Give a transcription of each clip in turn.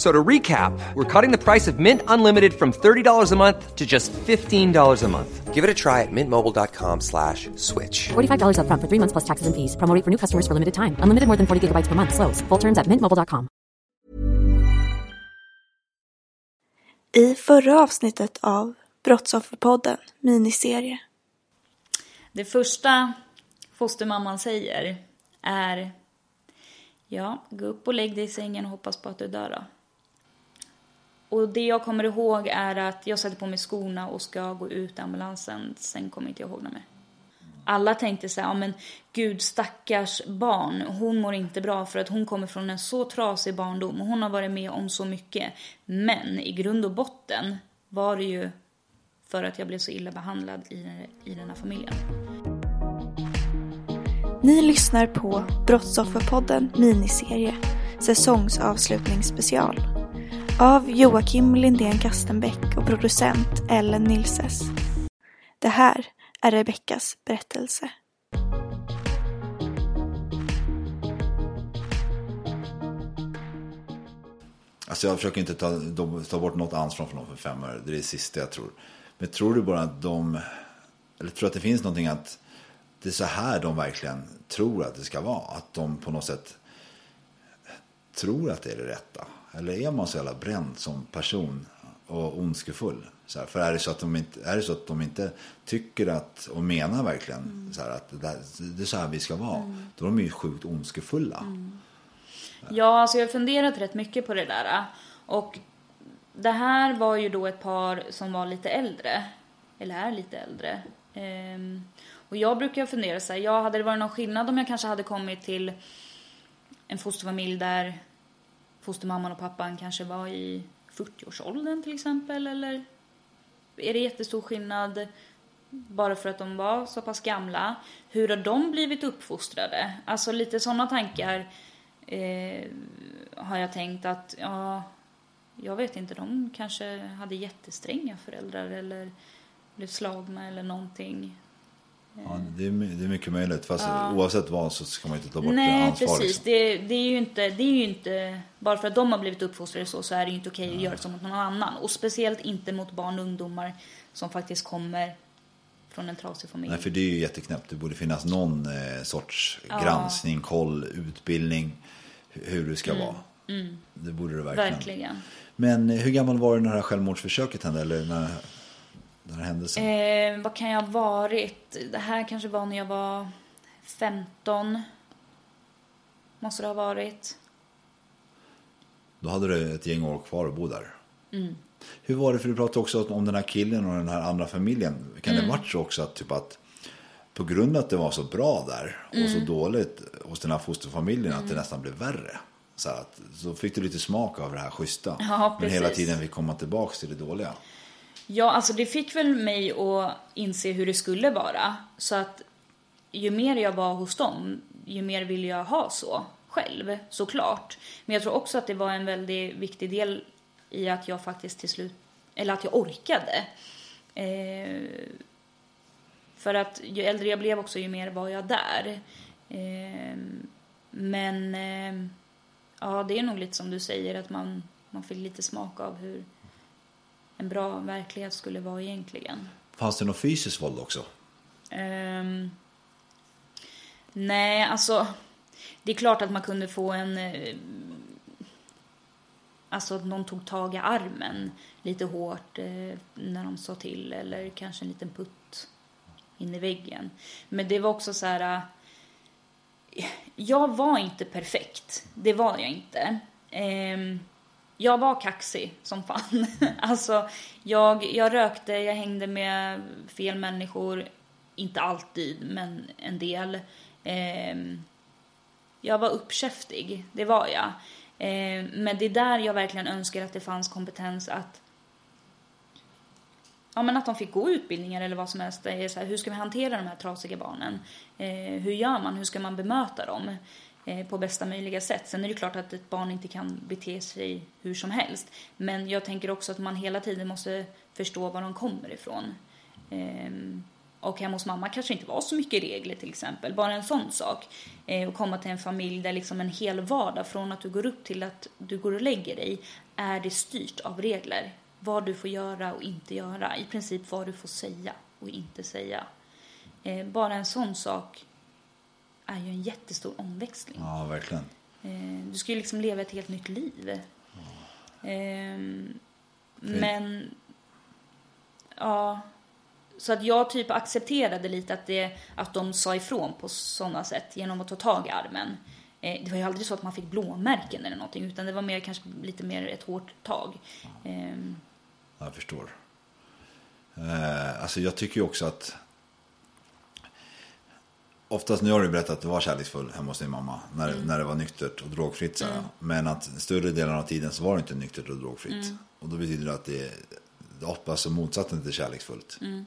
So to recap, we're cutting the price of Mint Unlimited from $30 a month to just $15 a month. Give it a try at mintmobile.com slash switch. $45 up front for three months plus taxes and fees. Promo for new customers for limited time. Unlimited more than 40 gigabytes per month. Slows. Full terms at mintmobile.com. I förra avsnittet av Brottsofferpodden miniserie. Det första fostermamman säger är Ja, gå upp och lägg dig i sängen och hoppas på att du dör då. Och det jag kommer ihåg är att jag sätter på mig skorna och ska gå ut i ambulansen. Sen kommer inte jag ihåg något mer. Alla tänkte så här, ja men gud stackars barn, hon mår inte bra för att hon kommer från en så trasig barndom och hon har varit med om så mycket. Men i grund och botten var det ju för att jag blev så illa behandlad i, i den här familjen. Ni lyssnar på Brottsofferpodden miniserie säsongsavslutningsspecial av Joakim Lindén Kastenbäck och producent Ellen Nilses. Det här är Rebeckas berättelse. Alltså jag försöker inte ta, ta bort något ansvar från dem för fem år. Det är det sista jag tror. Men tror du bara att de, eller tror att det finns någonting att det är så här de verkligen tror att det ska vara? Att de på något sätt tror att det är det rätta? Eller är man så jävla bränd som person och ondskefull? Så här, för är det, så att de inte, är det så att de inte tycker att, och menar verkligen mm. så här, att det, det, är så här vi ska vara, mm. då är de ju sjukt ondskefulla. Mm. Ja, alltså jag har funderat rätt mycket på det där. Och det här var ju då ett par som var lite äldre, eller är lite äldre. Ehm, och jag brukar fundera så här, ja, hade det varit någon skillnad om jag kanske hade kommit till en fosterfamilj där fostermamman och pappan kanske var i 40-årsåldern till exempel, eller är det jättestor skillnad bara för att de var så pass gamla? Hur har de blivit uppfostrade? Alltså lite sådana tankar eh, har jag tänkt att, ja, jag vet inte, de kanske hade jättestränga föräldrar eller blev slagna eller någonting. Ja, det, är, det är mycket möjligt. Fast ja. oavsett vad så ska man inte ta bort Nej, ansvar. precis. Liksom. Det, det, är ju inte, det är ju inte... Bara för att de har blivit uppfostrade så, så är det ju inte okej okay att göra så mot någon annan. Och speciellt inte mot barn och ungdomar som faktiskt kommer från en trasig familj. Nej, för det är ju jätteknäppt. Det borde finnas någon eh, sorts ja. granskning, koll, utbildning. Hur det ska mm. vara. Mm. Det borde det verkligen. Verkligen. Men eh, hur gammal var du när det här självmordsförsöket hände? Eller när den här händelsen? Eh, vad kan jag ha varit? Det här kanske var när jag var 15. Måste det ha varit. Då hade du ett gäng år kvar att bo där. Mm. Hur var det, för du pratade också om den här killen och den här andra familjen. Kan mm. det varit så också att, typ att på grund av att det var så bra där och mm. så dåligt hos den här fosterfamiljen att det mm. nästan blev värre? Så, att, så fick du lite smak av det här schyssta. Ja, men hela tiden fick komma tillbaka till det dåliga. Ja, alltså det fick väl mig att inse hur det skulle vara. Så att ju mer jag var hos dem, ju mer ville jag ha så själv, såklart. Men jag tror också att det var en väldigt viktig del i att jag faktiskt till slut, eller att jag orkade. Eh, för att ju äldre jag blev också, ju mer var jag där. Eh, men eh, ja, det är nog lite som du säger, att man, man fick lite smak av hur en bra verklighet skulle vara egentligen. Fanns det något fysiskt våld också? Um, nej, alltså det är klart att man kunde få en eh, Alltså att någon tog tag i armen lite hårt eh, när de sa till eller kanske en liten putt in i väggen. Men det var också så här. Eh, jag var inte perfekt, det var jag inte. Ehm, jag var kaxig som fan. alltså, jag, jag rökte, jag hängde med fel människor. Inte alltid, men en del. Eh, jag var uppkäftig, det var jag. Eh, men det är där jag verkligen önskar att det fanns kompetens att ja, men att de fick gå utbildningar eller vad som helst. Det är så här, hur ska vi hantera de här trasiga barnen? Eh, hur gör man? Hur ska man bemöta dem eh, Eh, på bästa möjliga sätt? Sen är det klart att ett barn inte kan bete sig hur som helst. Men jag tänker också att man hela tiden måste förstå var de kommer ifrån. Ehm, och hemma hos mamma kanske inte var så mycket regler till exempel. Bara en sån sak. Eh, och komma till en familj där liksom en hel vardag från att du går upp till att du går och lägger dig är det styrt av regler vad du får göra och inte göra. I princip vad du får säga och inte säga. Eh, bara en sån sak är ju en jättestor omväxling. Ja, verkligen. Eh, du ska ju liksom leva ett helt nytt liv. Eh, men, ja. Så att jag typ accepterade lite att, det, att de sa ifrån på sådana sätt genom att ta tag i armen. Eh, det var ju aldrig så att man fick blåmärken eller någonting utan det var mer kanske lite mer ett hårt tag. Ehm, jag förstår. Eh, alltså jag tycker ju också att Oftast nu har du berättat att du var kärleksfull hemma hos din mamma när, mm. när det var nyktert och drogfritt. Så mm. Men att större delen av tiden så var det inte nyktert och drogfritt. Mm. Och då betyder det att det är alltså motsatsen till kärleksfullt. Mm.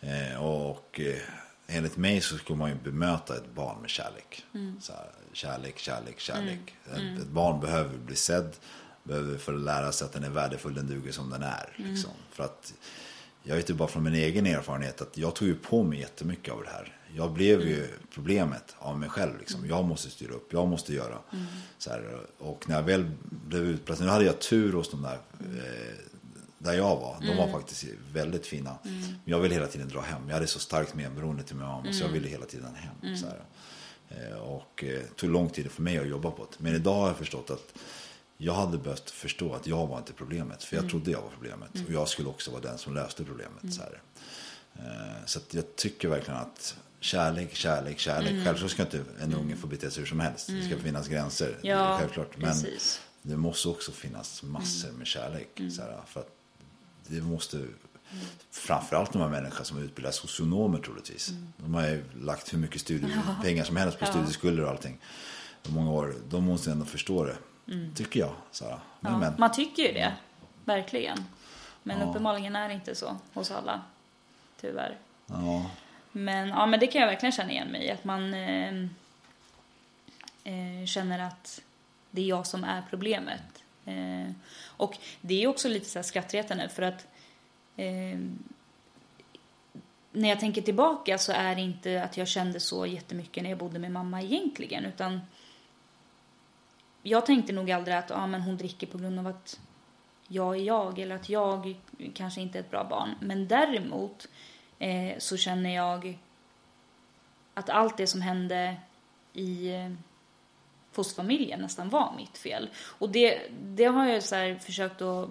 Eh, och eh, enligt mig så skulle man ju bemöta ett barn med kärlek. Mm. Så här, kärlek, kärlek, kärlek. Mm. Ett, ett barn behöver bli sedd behöver få lära sig att den är värdefull, den duger som den är. Liksom. För att jag vet ju bara från min egen erfarenhet att jag tog ju på mig jättemycket av det här. Jag blev ju mm. problemet av mig själv. Liksom. Jag måste styra upp, jag måste göra. Mm. Så här, och när jag väl blev utplacerad, nu hade jag tur hos de där eh, där jag var. De var mm. faktiskt väldigt fina. Mm. Men jag ville hela tiden dra hem. Jag hade så starkt medberoende till min mamma så jag ville hela tiden hem. Så här. Eh, och eh, tog lång tid för mig att jobba på det. Men idag har jag förstått att jag hade behövt förstå att jag var inte problemet. För jag mm. trodde jag var problemet. Mm. Och jag skulle också vara den som löste problemet. Mm. Så. Eh, så jag tycker verkligen att kärlek, kärlek, kärlek. Mm. Självklart ska inte en unge få bete sig hur som helst. Det ska mm. finnas gränser. Ja, självklart. Men precis. det måste också finnas massor mm. med kärlek. Så här, för att det måste Mm. Framförallt de här människorna som utbildar socionomer troligtvis. Mm. De har ju lagt hur mycket studiepengar som helst på ja. studieskulder och allting. många år. De måste ändå förstå det. Mm. Tycker jag. Sara. Men, ja, men. Man tycker ju det. Verkligen. Men ja. uppenbarligen är det inte så hos alla. Tyvärr. Ja. Men, ja, men det kan jag verkligen känna igen mig i. Att man eh, eh, känner att det är jag som är problemet. Eh, och det är också lite så här skrattretande för att eh, när jag tänker tillbaka så är det inte att jag kände så jättemycket när jag bodde med mamma egentligen utan jag tänkte nog aldrig att ah, men hon dricker på grund av att jag är jag eller att jag kanske inte är ett bra barn. Men däremot eh, så känner jag att allt det som hände i eh, fosterfamiljen nästan var mitt fel. Och det, det har jag så försökt att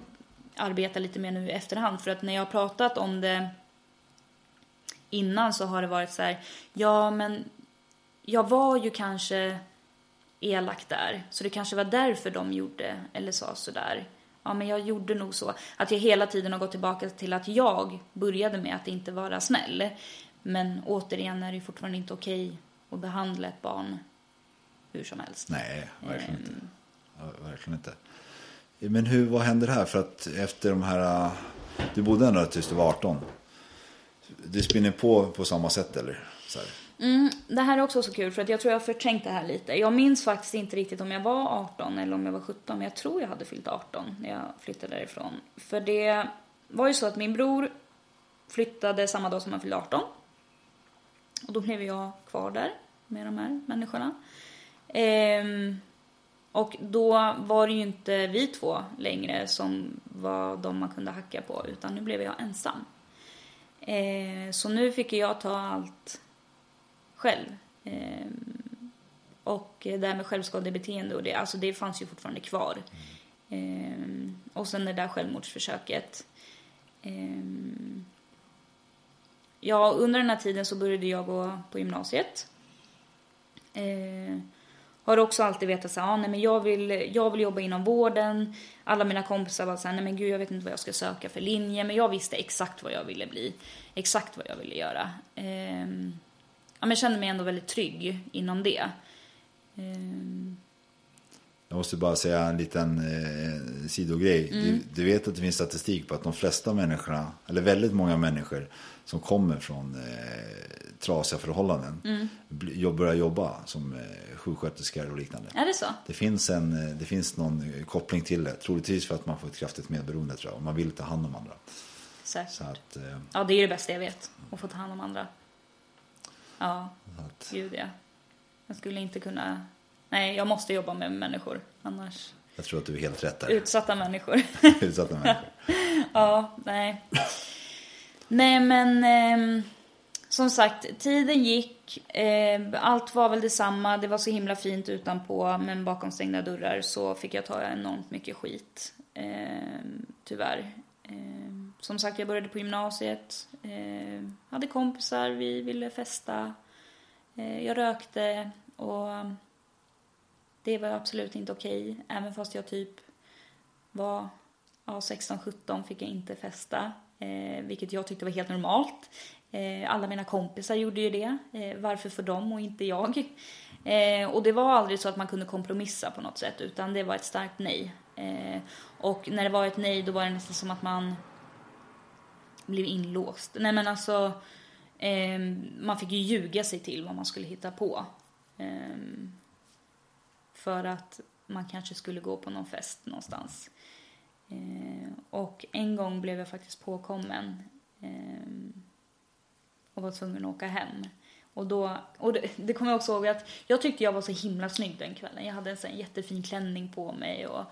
arbeta lite med nu i efterhand för att när jag har pratat om det innan så har det varit så här, ja men jag var ju kanske elak där. Så det kanske var därför de gjorde eller sa sådär. Ja, men jag gjorde nog så. Att jag hela tiden har gått tillbaka till att jag började med att inte vara snäll. Men återigen är det fortfarande inte okej att behandla ett barn hur som helst. Nej, verkligen inte. Ja, verkligen inte. Men hur, vad händer här? För att efter de här, du bodde ändå tills du var 18. Det spinner på på samma sätt eller? Så här. Mm, det här är också så kul för att jag tror jag har förträngt det här lite. Jag minns faktiskt inte riktigt om jag var 18 eller om jag var 17 men jag tror jag hade fyllt 18 när jag flyttade därifrån. För det var ju så att min bror flyttade samma dag som han fyllde 18. Och då blev jag kvar där med de här människorna. Ehm, och då var det ju inte vi två längre som var de man kunde hacka på utan nu blev jag ensam. Ehm, så nu fick jag ta allt själv. Ehm, och det här med självskadebeteende och det, alltså det fanns ju fortfarande kvar. Ehm, och sen det där självmordsförsöket. Ehm, ja, under den här tiden så började jag gå på gymnasiet. Ehm, har också alltid vetat så här, ah, nej men jag vill, jag vill jobba inom vården. Alla mina kompisar var så här, nej men gud jag vet inte vad jag ska söka för linje. Men jag visste exakt vad jag ville bli. Exakt vad jag ville göra. Ehm, Ja, men jag kände mig ändå väldigt trygg inom det. Ehm, Jag måste bara säga en liten eh, sidogrej. Mm. Du, du vet att det finns statistik på att de flesta människorna, eller väldigt många människor som kommer från eh, trasiga förhållanden Mm. börjar jobba som eh, sjuksköterskor och liknande. är det så? Det finns, en, eh, det finns någon eh, koppling till det. Troligtvis för att man får ett kraftigt medberoende tror jag. Och man vill ta hand om andra. Säkert. Så att, eh, Ja, det är det bästa jag vet. Att få ta hand om andra. Ja, att gud ja. Jag skulle inte kunna... Nej, jag måste jobba med människor. Annars... jag tror att du är helt rätt där. Utsatta människor. Utsatta människor. ja, nej. Nej, men... ehm, som sagt, tiden gick. Eh, allt var väl detsamma. Det var så himla fint utanpå. Men bakom stängda dörrar så fick jag ta enormt mycket skit. Eh, tyvärr. Eh, som sagt, jag började på gymnasiet. Eh, hade kompisar, vi ville festa. Eh, jag rökte och det var absolut inte okej. Även fast jag typ var ja, 16-17 fick jag inte festa. Eh, vilket jag tyckte var helt normalt. Eh, alla mina kompisar gjorde ju det. Eh, varför för dem och inte jag? Eh, och det var aldrig så att man kunde kompromissa på något sätt. Utan det var ett starkt nej. Eh, och när det var ett nej då var det nästan som att man blev inlåst. Nej men alltså, eh, man fick ju ljuga sig till vad man skulle hitta på. Eh, för att man kanske skulle gå på någon fest någonstans. Eh, och en gång blev jag faktiskt påkommen eh, och var tvungen att åka hem. Och, då, och det, det kommer jag också ihåg att jag tyckte jag var så himla snygg den kvällen. Jag hade en sån jättefin klänning på mig och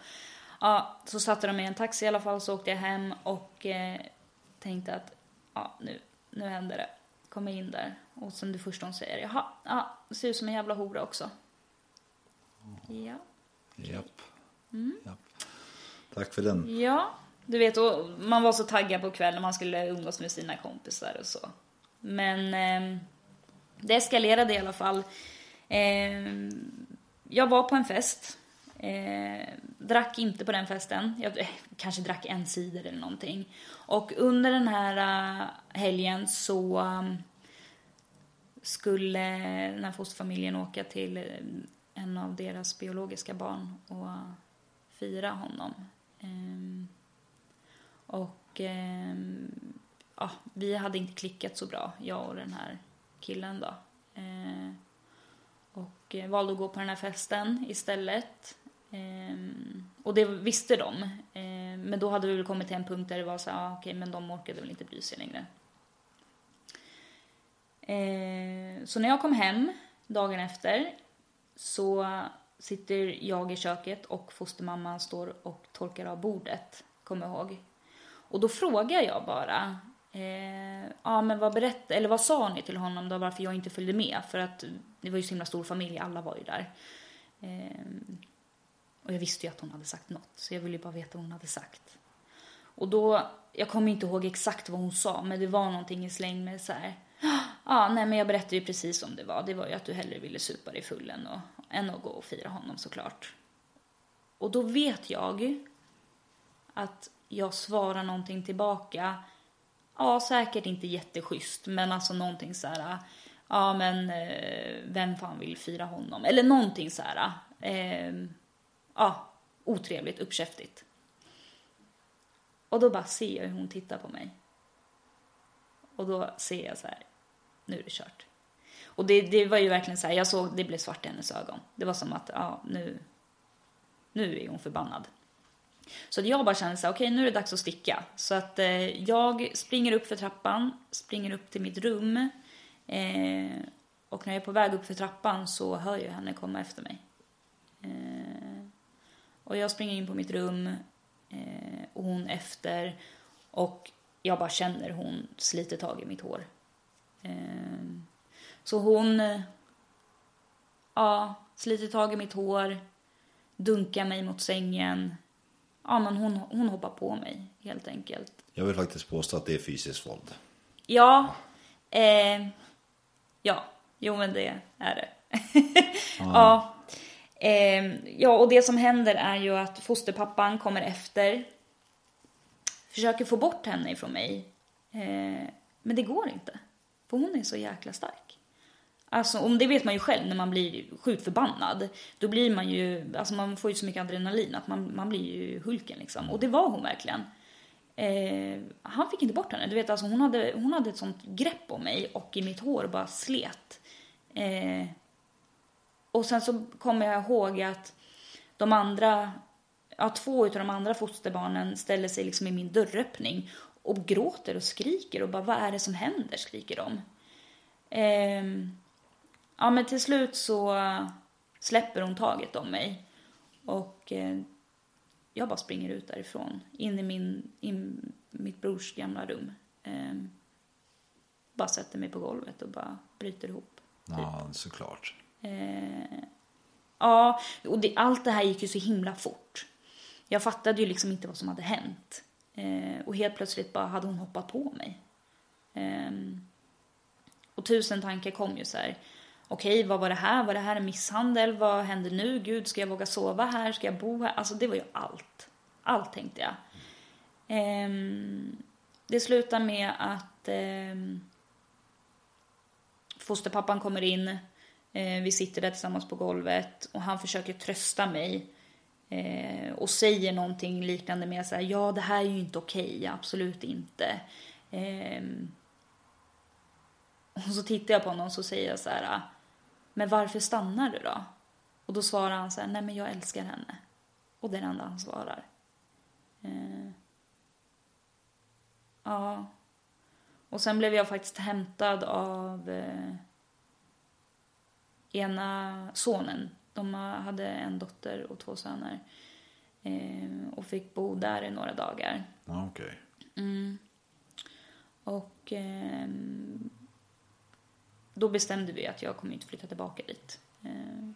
ja, så satte de mig i en taxi i alla fall så åkte jag hem och eh, tänkte att ja, nu, nu händer det. Kom in där och sen det första hon säger, jaha, ja, ser ut som en jävla hora också. Ja. Japp. Mm. Japp. Tack för den. Ja, du vet, och man var så taggad på kvällen, man skulle umgås med sina kompisar och så. Men eh, det eskalerade i alla fall. Eh, jag var på en fest. Eh, drack inte på den festen. Jag eh, kanske drack en cider eller någonting. Och under den här eh, helgen så eh, skulle den här fosterfamiljen åka till eh, en av deras biologiska barn och fira honom. Ehm, och ehm, ja, vi hade inte klickat så bra, jag och den här killen då. Ehm, eh, och valde att gå på den här festen istället. Ehm, och det visste de. Ehm, men då hade vi väl kommit till en punkt där det var så här, ah, okej, men de orkade väl inte bry sig längre. Ehm, så när jag kom hem dagen efter så sitter jag i köket och fostermamman står och torkar av bordet, kommer jag ihåg. Och då frågar jag bara, eh, ja men vad berätt, eller vad sa ni till honom då varför jag inte följde med? För att det var ju så himla stor familj, alla var ju där. Eh, och jag visste ju att hon hade sagt något, så jag ville ju bara veta vad hon hade sagt. Och då, jag kommer inte ihåg exakt vad hon sa, men det var någonting i släng med så här. Ja, nej men jag berättade ju precis som det var. Det var ju att du hellre ville supa dig full än att, än att gå och fira honom såklart. Och då vet jag att jag svarar någonting tillbaka. Ja, säkert inte jätteschysst, men alltså någonting så här. Ja, men eh, vem fan vill fira honom? Eller någonting så här. Eh, ja, otrevligt, uppkäftigt. Och då bara ser jag hur hon tittar på mig. Och då ser jag så här, nu är det kört. Och det, det var ju verkligen så här, jag såg, det blev svart i hennes ögon. Det var som att, ja, nu, nu är hon förbannad. Så jag bara kände så här, okej, nu är det dags att sticka. Så att eh, jag springer upp för trappan, springer upp till mitt rum. Eh, och när jag är på väg upp för trappan så hör jag henne komma efter mig. Eh, och jag springer in på mitt rum eh, och hon efter. Och jag bara känner hon sliter tag i mitt hår. Eh, så hon ja, sliter tag i mitt hår, dunkar mig mot sängen. Ja, men hon, hon hoppar på mig helt enkelt. Jag vill faktiskt påstå att det är fysiskt våld. Ja, eh, ja, jo men det är det. ja. Eh, ja, och det som händer är ju att fosterpappan kommer efter. Försöker få bort henne ifrån mig. Eh, men det går inte. För hon är så jäkla stark. Alltså, om det vet man ju själv när man blir sjukt förbannad. Då blir man ju, alltså man får ju så mycket adrenalin att man, man blir ju Hulken liksom. Och det var hon verkligen. Eh, han fick inte bort henne. Du vet, alltså hon hade, hon hade ett sånt grepp om mig och i mitt hår bara slet. Eh, och sen så kommer jag ihåg att de andra, ja två av de andra fosterbarnen ställer sig liksom i min dörröppning och gråter och skriker och bara vad är det som händer skriker de. Ehm, ja men till slut så släpper hon taget om mig och eh, jag bara springer ut därifrån in i min, in mitt brors gamla rum. Ehm, bara sätter mig på golvet och bara bryter ihop. Ja, såklart. Eh, ja, och det, allt det här gick ju så himla fort. Jag fattade ju liksom inte vad som hade hänt. Eh, och helt plötsligt bara hade hon hoppat på mig. Eh, och tusen tankar kom ju så här. Okej, vad var det här? Var det här en misshandel? Vad händer nu? Gud, ska jag våga sova här? Ska jag bo här? Alltså det var ju allt. Allt tänkte jag. Eh, det slutar med att eh, fosterpappan kommer in. Eh, vi sitter där tillsammans på golvet och han försöker trösta mig. Eh, och säger någonting liknande med så här, ja det här är ju inte okej, absolut inte. Eh, och så tittar jag på honom och så säger jag så här, men varför stannar du då? Och då svarar han så här, nej men jag älskar henne. Och det är det enda han svarar. Eh, ja. Och sen blev jag faktiskt hämtad av eh, ena sonen. De hade en dotter och två söner. Eh, och fick bo där i några dagar. Okej. Mm. Och eh, då bestämde vi att jag kommer inte flytta tillbaka dit. Eh,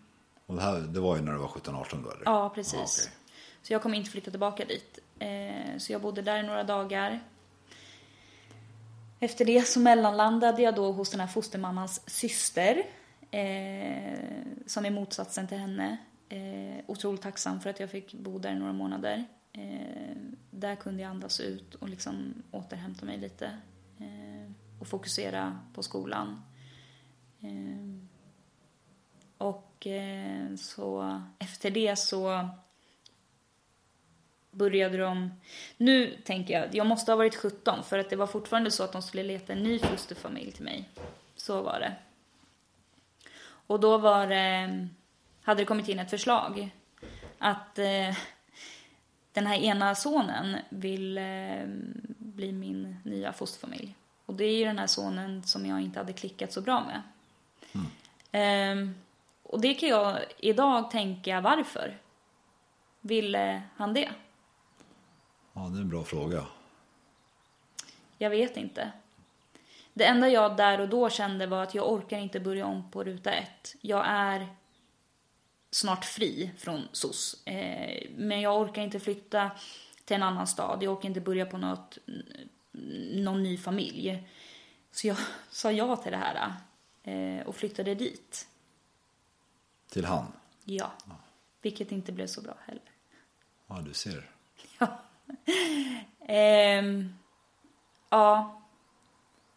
Och det, här, det var ju när du var 17-18 då eller? ja, precis. Ja, okej. Så jag kommer inte flytta tillbaka dit. Eh, så jag bodde där i några dagar. Efter det så mellanlandade jag då hos den här fostermammans syster. Eh, som är motsatsen till henne. Eh, otroligt tacksam för att jag fick bo där i några månader. Eh, där kunde jag andas ut och liksom återhämta mig lite. Eh, och fokusera på skolan. Eh, och eh, så efter det så började de... Nu tänker jag, jag måste ha varit 17 för att det var fortfarande så att de skulle leta en ny fosterfamilj till mig. Så var det. Och då var det, hade det kommit in ett förslag att eh, den här ena sonen vill eh, bli min nya fosterfamilj. Och det är ju den här sonen som jag inte hade klickat så bra med. Ehm, och det kan jag idag tänka varför. Ville han det? Ja, det är en bra fråga. Jag vet inte. Det enda jag där och då kände var att jag orkar inte börja om på ruta ett. Jag är snart fri från SOS. Eh, men jag orkar inte flytta till en annan stad. Jag orkar inte börja på något, någon ny familj. Så jag sa ja till det här eh, och flyttade dit. Till han? Ja. Vilket inte blev så bra heller. Ja, du ser. Ja. Ehm, ja.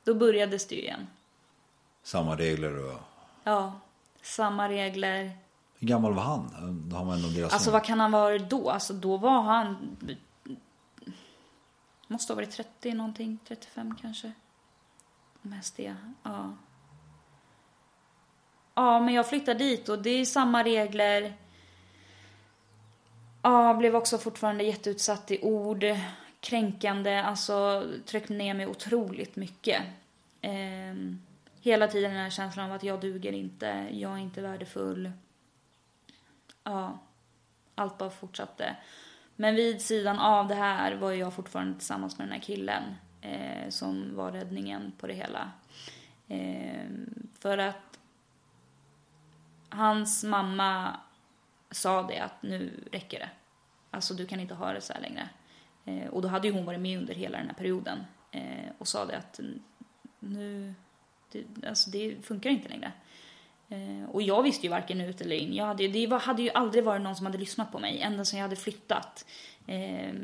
Då börjades det ju igen. Samma regler och... Ja. Samma regler. Hur gammal var han? Då har man ändå deras Alltså vad kan han vara då? Alltså då var han... Måste ha varit 30 någonting, 35 kanske. Mest det, ja. Ja, men jag flyttade dit och det är samma regler. Ja, blev också fortfarande jätteutsatt i ord. Kränkande, alltså tryckt ner mig otroligt mycket. Eh, hela tiden den här känslan av att jag duger inte, jag är inte värdefull. Ja, allt bara fortsatte. Men vid sidan av det här var jag fortfarande tillsammans med den här killen eh, som var räddningen på det hela. Eh, för att hans mamma sa det att nu räcker det. Alltså du kan inte ha det så här längre. Eh, och då hade ju hon varit med under hela den här perioden eh, och sa det att nu, det, alltså det funkar inte längre. Eh, och jag visste ju varken ut eller in. Jag hade, det var, hade ju aldrig varit någon som hade lyssnat på mig ända sedan jag hade flyttat.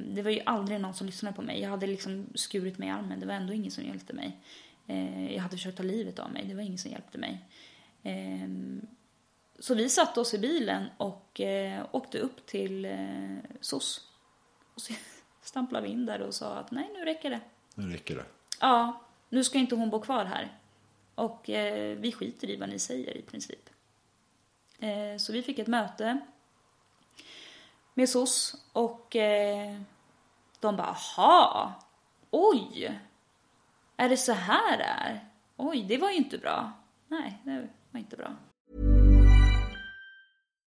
Det var ju aldrig någon som lyssnade på mig. Jag hade liksom skurit mig i armen. Det var ändå ingen som hjälpte mig. Jag hade försökt ta livet av mig. Det var ingen som hjälpte mig. Ehm, så vi satte oss i bilen och åkte upp till eh, SOS. Stamplade vi in där och sa att nej, nu räcker det. Nu räcker det. Ja, nu ska inte hon bo kvar här. Och eh, vi skiter i vad ni säger i princip. Eh, så vi fick ett möte med SOS och eh, de bara, aha, oj, är det så här det är? Oj, det var ju inte bra. Nej, det var inte bra.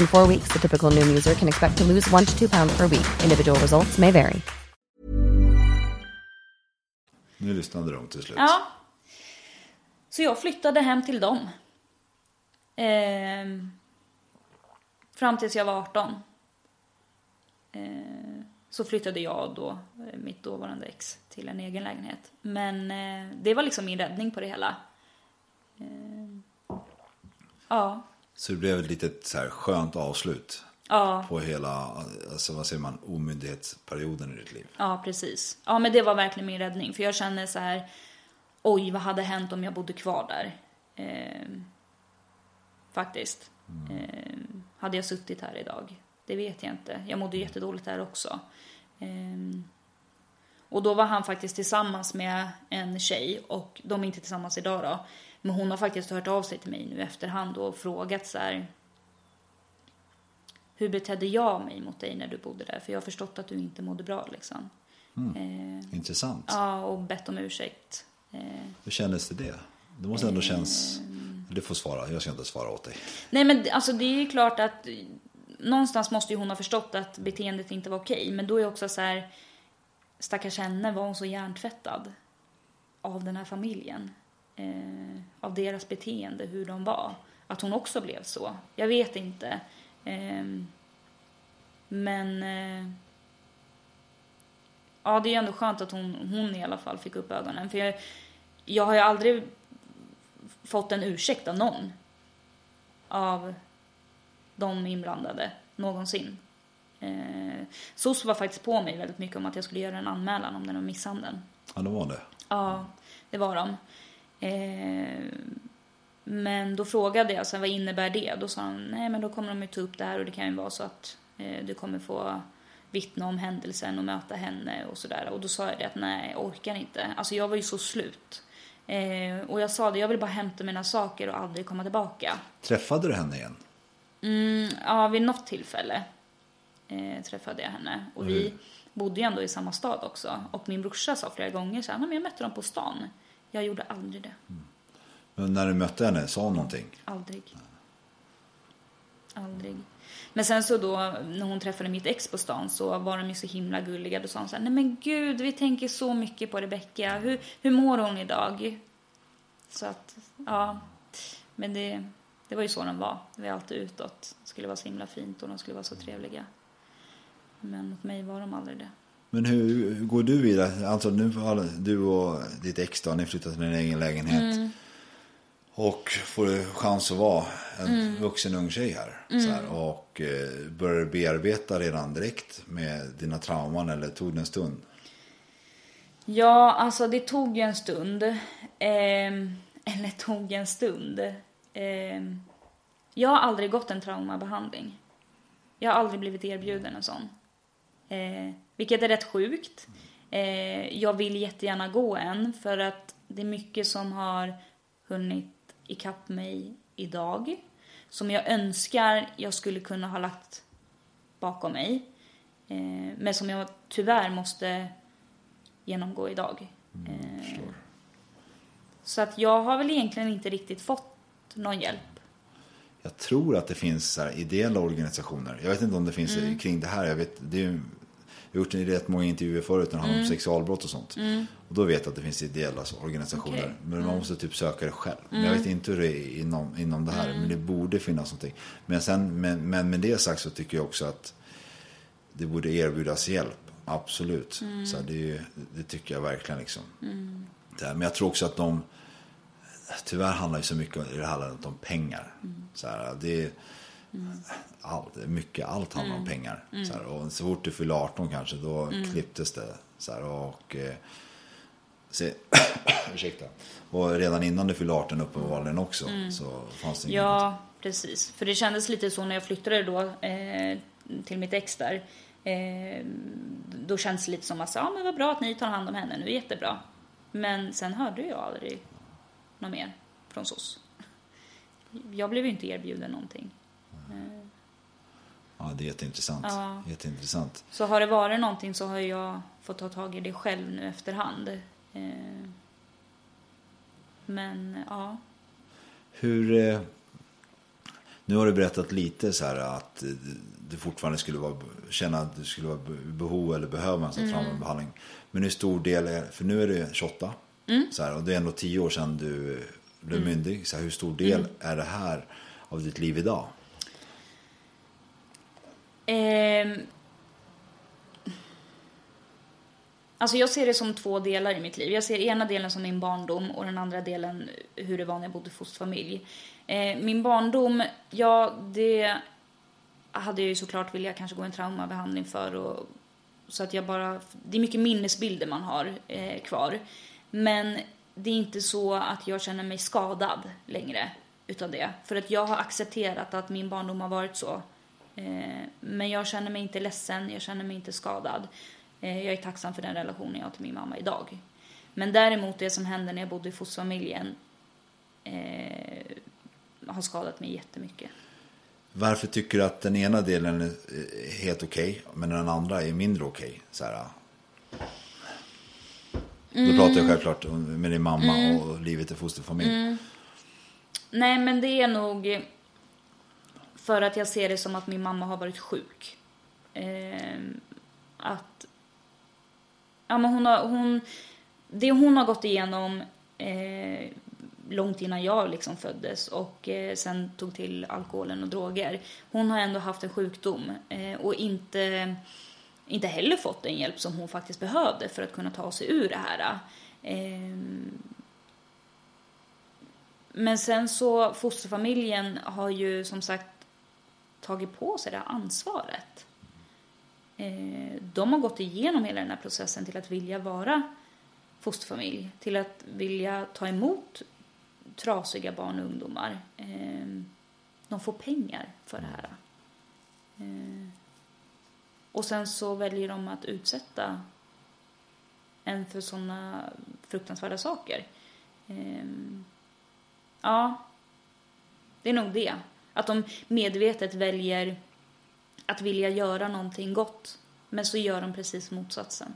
In four weeks, the typical Noom user can expect to lose one to two pounds per week. Individual results may vary. Nu lyssnade de till slut. Ja. Så jag flyttade hem till dem. Ehm, fram tills jag var 18. Ehm, så flyttade jag då, eh, mitt dåvarande ex, till en egen lägenhet. Men eh, det var liksom min räddning på det hela. Ehm, ja. Så det blev ett litet så här skönt avslut Ja. på hela, alltså vad säger man, omyndighetsperioden i ditt liv. Ja, precis. Ja, men det var verkligen min räddning. För jag kände så här, oj, vad hade hänt om jag bodde kvar där? Ehm, faktiskt. Ehm, hade jag suttit här idag? Det vet jag inte. Jag mådde jättedåligt där också. Ehm, och då var han faktiskt tillsammans med en tjej och de är inte tillsammans idag då. Men hon har faktiskt hört av sig till mig nu efterhand och frågat så här. Hur betedde jag mig mot dig när du bodde där? För jag har förstått att du inte mådde bra liksom. Eh, Intressant. ja, och bett om ursäkt. Eh, Hur kändes det det? Det måste ändå känns... Du får svara, jag ska inte svara åt dig. nej men alltså det är ju klart att eh, någonstans måste ju hon ha förstått att beteendet inte var okej. Men då är också så här, stackars henne var hon så hjärntvättad av den här familjen. Eh, av deras beteende, hur de var. Att hon också blev så. Jag vet inte. Ehm, men eh, ja, det är ändå skönt att hon, hon i alla fall fick upp ögonen. För jag, jag har ju aldrig fått en ursäkt av någon av de inblandade någonsin. Eh, SOS var faktiskt på mig väldigt mycket om att jag skulle göra en anmälan om den här misshandeln. Ja, det var det. Ja, det var de. Eh, men då frågade jag sen vad innebär det? Då sa han nej men då kommer de ju ta upp det här och det kan ju vara så att eh, du kommer få vittna om händelsen och möta henne och sådär. Och då sa jag det att nej, jag orkar inte. Alltså jag var ju så slut. Eh, och jag sa det, jag vill bara hämta mina saker och aldrig komma tillbaka. Träffade du henne igen? Mm, ja, vid något tillfälle eh, träffade jag henne. Och vi bodde ju ändå i samma stad också. Och min brorsa sa flera gånger så här, "Nej, men jag mötte dem på stan. Jag gjorde aldrig det. Men när du mötte henne, sa hon någonting? Aldrig. Aldrig. Men sen så då när hon träffade mitt ex på stan så var de ju så himla gulliga. Då sa hon så här, nej men gud vi tänker så mycket på Rebecka. Hur, hur mår hon idag? Så att, ja. Men det, det var ju så de var. Det var alltid utåt. Det skulle vara så himla fint och de skulle vara så trevliga. Men mot mig var de aldrig det. Men hur, går du vidare? Alltså nu har du och ditt ex då, ni flyttat till din egen lägenhet. Mm. Och får chans att vara en Mm. vuxen ung tjej här. Så här och eh, börjar bearbeta redan direkt med dina trauman eller tog det en stund? Ja, alltså det tog ju en stund. Ehm, eller tog en stund. Ehm, jag har aldrig gått en traumabehandling. Jag har aldrig blivit erbjuden en sån. Eh, vilket är rätt sjukt. Eh, jag vill jättegärna gå en för att det är mycket som har hunnit ikapp mig idag. Som jag önskar jag skulle kunna ha lagt bakom mig. Eh, men som jag tyvärr måste genomgå idag. Eh, så att jag har väl egentligen inte riktigt fått någon hjälp. Jag tror att det finns så här ideella organisationer. Jag vet inte om det finns Mm. kring det här. Jag, vet, det är, jag har gjort en rätt många intervjuer förut när det handlar om Mm. sexualbrott och sånt. Och då vet jag att det finns ideella organisationer. Okej. Men man måste typ söka det själv. Men jag vet inte hur det är inom, inom det här. Men det borde finnas någonting. Men, sen, men, men med det sagt så tycker jag också att det borde erbjudas hjälp. Absolut. Så här, det, ju, det tycker jag verkligen. Liksom. Det här, men jag tror också att de tyvärr handlar ju så mycket om, det handlar om pengar. Så här, det allt, mycket, allt handlar om pengar. Så, här, och så fort du fyller 18 kanske, då klipptes det. Så här, och, eh, se, ursäkta. Och redan innan du fyllde 18 uppenbarligen också så fanns det inget. Ja, precis. För det kändes lite så när jag flyttade då eh, till mitt ex där. Eh, då kändes det lite som att, ja men vad bra att ni tar hand om henne nu, jättebra. Men sen hörde jag aldrig något mer från SOS. Jag blev ju inte erbjuden någonting. Ja, det är jätteintressant. Ja. jätteintressant. Så har det varit någonting så har jag fått ta tag i det själv nu efterhand. Eh, men ja. Hur... Eh, nu har du berättat lite så här att du fortfarande skulle vara, känna att du skulle vara behov eller behöva en sån Mm. traumabehandling. Men hur stor del är, för nu är du 28 Mm. så här, och det är ändå 10 år sedan du blev myndig. Så här, hur stor del Mm. är det här av ditt liv idag? Eh, alltså jag ser det som två delar i mitt liv. Jag ser ena delen som min barndom och den andra delen hur det var när jag bodde i fosterfamilj. Eh, min barndom, ja det hade jag ju såklart vilja kanske gå en traumabehandling för och så att jag bara, det är mycket minnesbilder man har eh, kvar. Men det är inte så att jag känner mig skadad längre utav det. För att jag har accepterat att min barndom har varit så. Eh, men jag känner mig inte ledsen, jag känner mig inte skadad. Eh, jag är tacksam för den relationen jag har till min mamma idag. Men däremot det som hände när jag bodde i fosterfamiljen eh, har skadat mig jättemycket. Varför tycker du att den ena delen är eh, helt okej men den andra är mindre okej? Så här, Mm. Då pratar jag självklart med din mamma och livet i fosterfamilj. Mm. Nej, men det är nog för att jag ser det som att min mamma har varit sjuk. Eh, att... Ja, men hon har... Hon, det hon har gått igenom eh, långt innan jag liksom föddes och eh, sen tog till alkoholen och droger. Hon har ändå haft en sjukdom eh, och inte, inte heller fått den hjälp som hon faktiskt behövde för att kunna ta sig ur det här. Ehm, men sen så fosterfamiljen har ju som sagt tagit på sig det här ansvaret. Eh, de har gått igenom hela den här processen till att vilja vara fosterfamilj, till att vilja ta emot trasiga barn och ungdomar. Eh, de får pengar för det här. Eh, och sen så väljer de att utsätta en för sådana fruktansvärda saker. Ja, det är nog det. Att de medvetet väljer att vilja göra någonting gott, men så gör de precis motsatsen.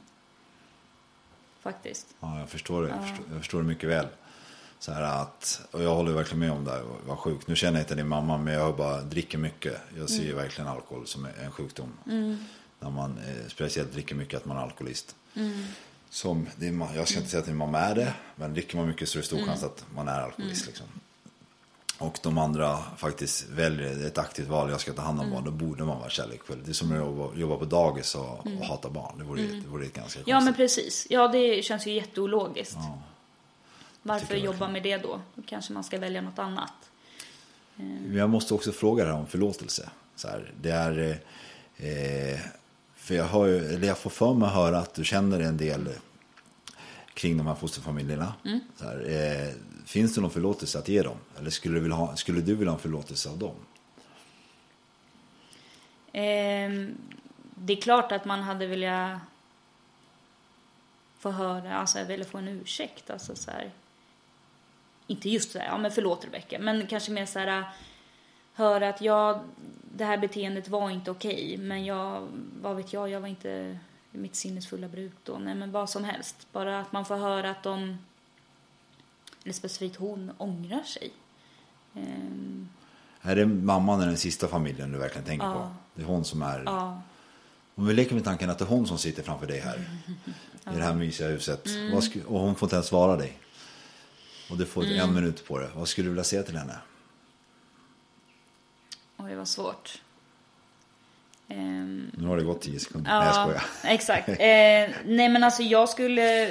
Faktiskt. Ja, jag förstår det. Jag, förstår, jag förstår det mycket väl. Så här att, och jag håller verkligen med om det här, vad sjukt. Nu känner jag inte din mamma, men jag bara dricker mycket. Jag ser ju verkligen alkohol som en sjukdom. När man eh, speciellt dricker mycket, att man är alkoholist. Som din, ma- jag ska inte säga att din mamma är det, men dricker man mycket så är det stor chans att man är alkoholist. Liksom. Och de andra faktiskt väljer ett aktivt val, jag ska ta hand om Mm. barn, då borde man vara kärleksfull. Det är som att jobba, på dagis och, och hata barn. Det vore, det vore ganska konstigt. Mm. Ja, men precis. Ja, det känns ju jätteologiskt. Ja. Varför jobba med det då? Då kanske man ska välja något annat. Men jag måste också fråga det här om förlåtelse. Så här, det är... Eh, för jag, ju- eller jag får för mig höra att du känner en del kring de här fosterfamiljerna. Mm. Så här, eh, finns det någon förlåtelse att ge dem? Eller skulle du vilja ha, skulle du vilja ha en förlåtelse av dem? Eh, det är klart att man hade velat få höra, alltså jag ville få en ursäkt. Alltså så här. Inte just så här, ja men förlåt Rebecka, men kanske mer så här äh, höra att jag, det här beteendet var inte okej, men jag, vad vet jag, jag var inte mitt sinnesfulla bruk då. Nej men vad som helst. Bara att man får höra att de, eller specifikt hon, ångrar sig. Ehm, Är det mamman i den sista familjen du verkligen tänker Ja. på? Det är hon som är... ja. Om vi leker med tanken att det är hon som sitter framför dig här. I det här mysiga huset. Mm. Och hon får inte ens svara dig. Och du får en minut på det. Vad skulle du vilja säga till henne? Oj, vad svårt. Ehm, Nu har det gått tio sekunder. Nej, jag skojar. exakt. Eh, nej, men alltså jag skulle...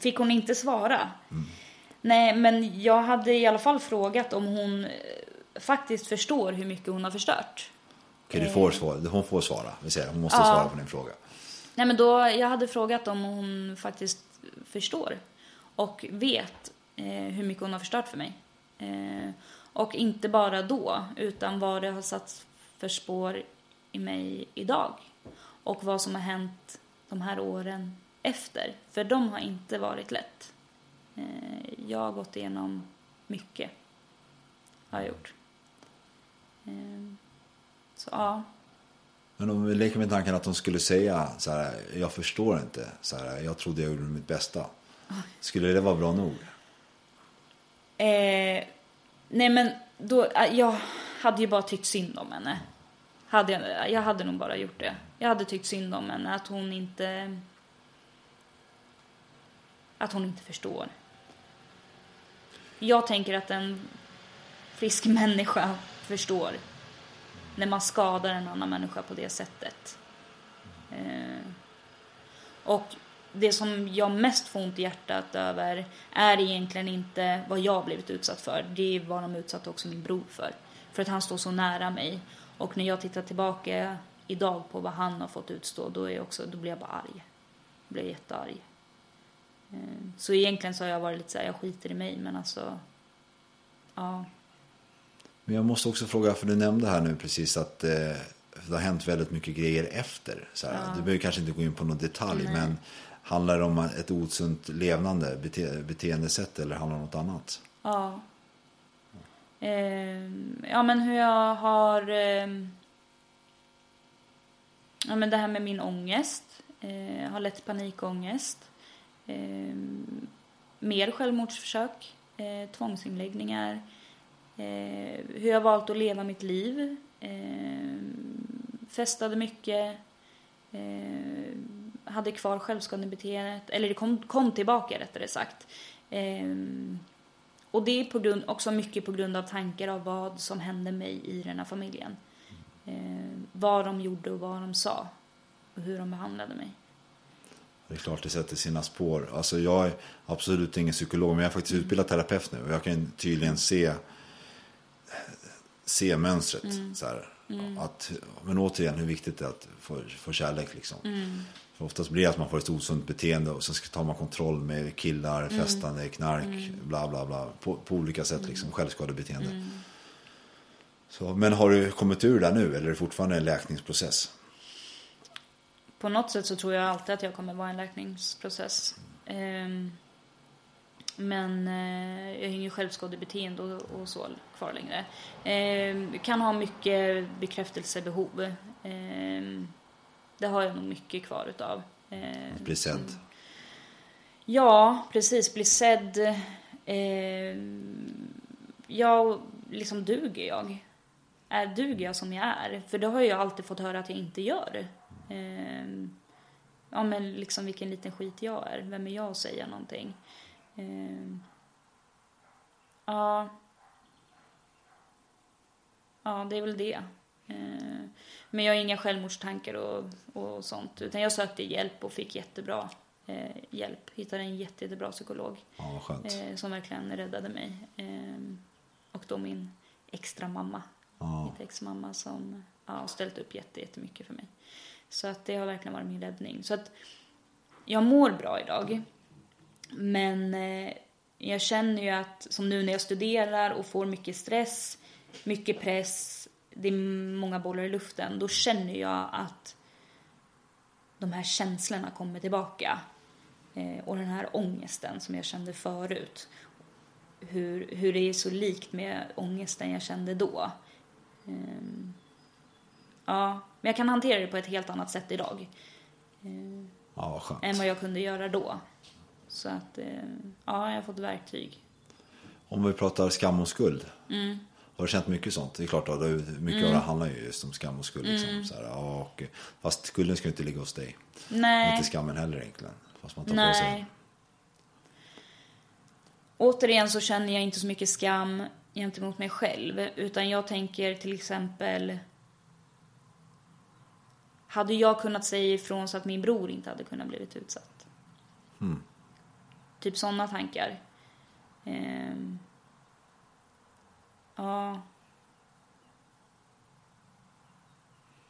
Fick hon inte svara? Mm. Nej, men jag hade i alla fall frågat om hon eh, faktiskt förstår hur mycket hon har förstört. Okej, du får svara. Hon får svara. Vi säger, hon måste Ja. svara på din fråga. Nej, men då, jag hade frågat om hon faktiskt förstår och vet eh, hur mycket hon har förstört för mig. Eh, och inte bara då, utan vad det har satt för spår i mig idag. Och vad som har hänt de här åren efter. För de har inte varit lätt. Eh, jag har gått igenom mycket. Har jag gjort. Eh, så ja. Men om vi leker med tanken att hon skulle säga så här, jag förstår inte, så här, jag trodde jag gjorde mitt bästa. Skulle det vara bra nog? Eh, nej men då, jag hade ju bara tyckt synd om henne. Hade jag, jag hade nog bara gjort det. Jag hade tyckt synd om henne, att hon inte... Att hon inte förstår. Jag tänker att en frisk människa förstår när man skadar en annan människa på det sättet. Eh, och det som jag mest får ont i hjärtat över är egentligen inte vad jag blivit utsatt för. Det är vad de utsatte också min bror för. För att han står så nära mig. Och när jag tittar tillbaka idag på vad han har fått utstå, då, är jag också, då blir jag bara arg. Jag blir jättearg. Eh, Så egentligen så har jag varit lite så här, jag skiter i mig, men alltså... Ja. Men jag måste också fråga, för du nämnde här nu precis att eh, det har hänt väldigt mycket grejer efter. Så här, Du behöver kanske inte gå in på någon detalj, men handlar det om ett osunt levnande, bete, beteendesätt eller handlar det om något annat? Ja. Eh, ja, men hur jag har... Eh, ja, men det här med min ångest. Eh, jag har lätt panikångest. Eh, mer självmordsförsök. Eh, tvångsinläggningar. Eh, hur jag har valt att leva mitt liv. Ehm, festade mycket. Eh, hade kvar självskadebeteendet. Eller det kom, kom tillbaka rättare sagt. Ehm, och det är på grund, också mycket på grund av tankar av vad som hände mig i den här familjen. Eh, vad de gjorde och vad de sa. Och hur de behandlade mig. Det är klart det sätter sina spår. Alltså jag är absolut ingen psykolog, men jag är faktiskt utbildad terapeut nu. Och jag kan tydligen se, se mönstret. Så här. Att, men återigen hur viktigt det är att få, få kärlek. Liksom. För oftast blir det att man får ett osunt beteende och sen tar man kontroll med killar, festande, knark, bla bla bla. På, på olika sätt, liksom, självskadebeteende. Så, men har du kommit ur det nu eller är det fortfarande en läkningsprocess? På något sätt så tror jag alltid att jag kommer vara en läkningsprocess. Ehm, men eh, jag har ingen självskadebeteende och, och så kvar längre. Ehm, kan ha mycket bekräftelsebehov. Ehm, det har jag nog mycket kvar utav. Att bli sedd? Ja, precis. Bli sedd. Ehm, ja, liksom duger jag? Är, duger jag som jag är? För det har jag alltid fått höra att jag inte gör. Ehm, ja, men liksom vilken liten skit jag är. Vem är jag att säga någonting? Ehm, ja. ja, det är väl det. Eh, men jag har inga självmordstankar och, och sånt. Utan jag sökte hjälp och fick jättebra eh, hjälp. Hittade en jätte, jättebra psykolog. Ja. Eh, som verkligen räddade mig. Eh, och då min extra mamma. Ja. Mitt ex-mamma som ja, har ställt upp jätte, jättemycket för mig. Så att det har verkligen varit min räddning. Så att jag mår bra idag. Men eh, jag känner ju att, som nu när jag studerar och får mycket stress, mycket press, det är många bollar i luften, då känner jag att de här känslorna kommer tillbaka. Eh, och den här ångesten som jag kände förut. Hur, hur det är så likt med ångesten jag kände då. Ehm, ja, men jag kan hantera det på ett helt annat sätt idag. Eh, Ja, än vad jag kunde göra då. Så att, eh, ja, jag har fått verktyg. Om vi pratar skam och skuld. Mm. Har du känt mycket sånt? Det är klart att det- mycket av det handlar ju just om skam och skuld. Liksom. Mm. Så här, och, fast skulden ska ju inte ligga hos dig. Nej. Inte skammen heller egentligen. Fast man tar på Nej. sig. Återigen så känner jag inte så mycket skam gentemot mig själv. Utan jag tänker till exempel... Hade jag kunnat säga ifrån så att min bror inte hade kunnat blivit utsatt? Mm. Typ sådana tankar. Ehm, ja.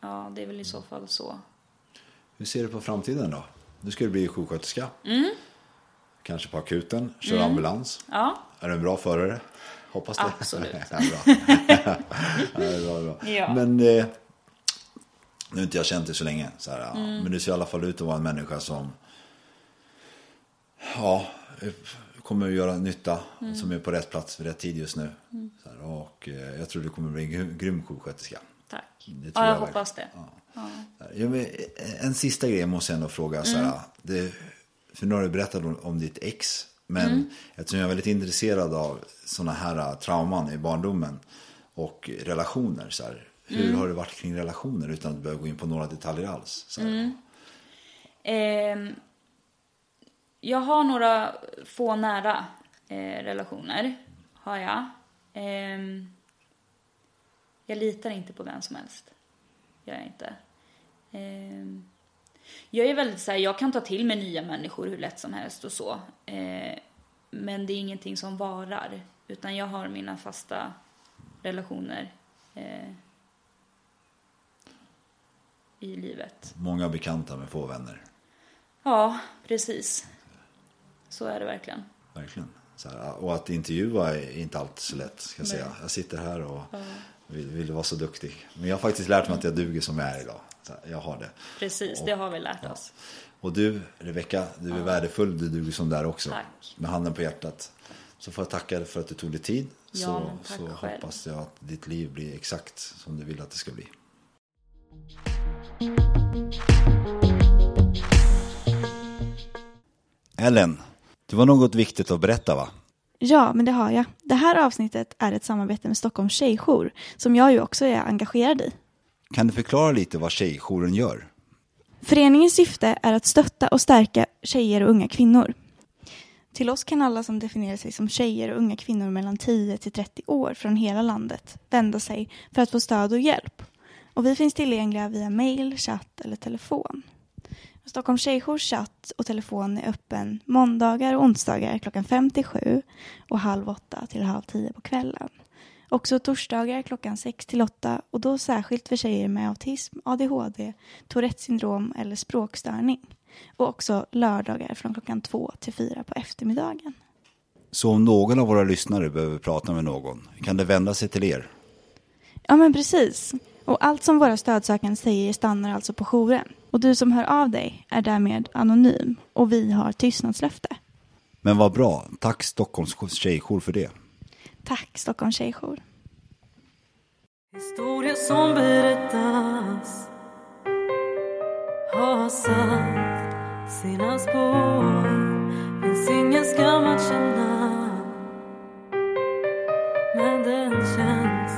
Ja, det är väl i så fall så. Hur ser du på framtiden då? Nu ska du bli sjuksköterska. Mm. Kanske på akuten. Kör Mm. ambulans. Ja. Är du en bra förare? Hoppas det. Absolut. ja, bra. ja, det är bra, bra. Ja. Men eh, nu har inte jag känt dig så länge. Så här. Mm. Men du ser i alla fall ut att vara en människa som ja, kommer att göra nytta. Mm. Som är på rätt plats vid rätt tid just nu. Mm. Här, och eh, jag tror du kommer bli en grym- sjuksköterska. Tack. Det Ja, jag verkligen. hoppas det. Ja. Ja, men en sista grej måste jag ändå fråga. Så här, Mm. det, för nu har du berättat om, om ditt ex. Men Mm. eftersom jag är väldigt intresserad av sådana här äh, trauman i barndomen och relationer. Så här, hur Mm. har det varit kring relationer utan att behöva gå in på några detaljer alls? Så. Mm. Ehm, jag har några få nära eh, relationer. Har jag. Ehm, jag litar inte på vem som helst. Gör jag inte. Ehm, jag är väldigt så här, jag kan ta till mig nya människor hur lätt som helst och så. Eh, men det är ingenting som varar. Utan jag har mina fasta relationer eh, i livet. Många bekanta med få vänner. Ja, precis. Så är det verkligen. Verkligen. Här, och att intervjua är inte alltid så lätt. Ska jag, Nej. säga. jag sitter här och Ja. vill, vill vara så duktig. Men jag har faktiskt lärt mig att jag duger som jag är idag. Här, jag har det. Precis, det har vi lärt oss. Och du, Rebecka, du är värdefull. Du duger som där också. Tack. Med handen på hjärtat. Så får jag tacka dig för att du tog dig tid. Ja, så så själv. hoppas jag att ditt liv blir exakt som du vill att det ska bli. Ellen, det var något viktigt att berätta va? Ja, men det har jag. Det här avsnittet är ett samarbete med Stockholms tjejjour som jag ju också är engagerad i. Kan du förklara lite vad Tjejjouren gör? Föreningens syfte är att stötta och stärka tjejer och unga kvinnor. Till oss kan alla som definierar sig som tjejer och unga kvinnor mellan 10 till 30 år från hela landet vända sig för att få stöd och hjälp. Och vi finns tillgängliga via mail, chatt eller telefon. Stockholms tjejjours chatt och telefon är öppen måndagar och onsdagar klockan 5 till 7 och halv 8 till halv 10 på kvällen. Också torsdagar klockan 6 till 8 och då särskilt för tjejer med autism, ADHD, Tourettes syndrom eller språkstörning. Och också lördagar från klockan 2 till 4 på eftermiddagen. Så om någon av våra lyssnare behöver prata med någon, kan det vända sig till er? Ja men precis. Och allt som våra stödsökande säger stannar alltså på jouren. Och du som hör av dig är därmed anonym och vi har tystnadslöfte. Men vad bra, tack Stockholms Tjejjour för det. Tack Stockholms tjejjour. Historia som berättas har satt sina spår Finns ingen skam att känna Men den känns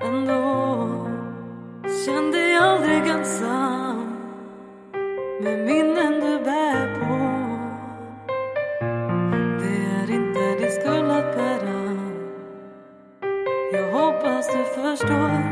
ändå Känn dig aldrig ensam med minnen du bär på. Det är inte din skuld att bära. Jag hoppas du förstår.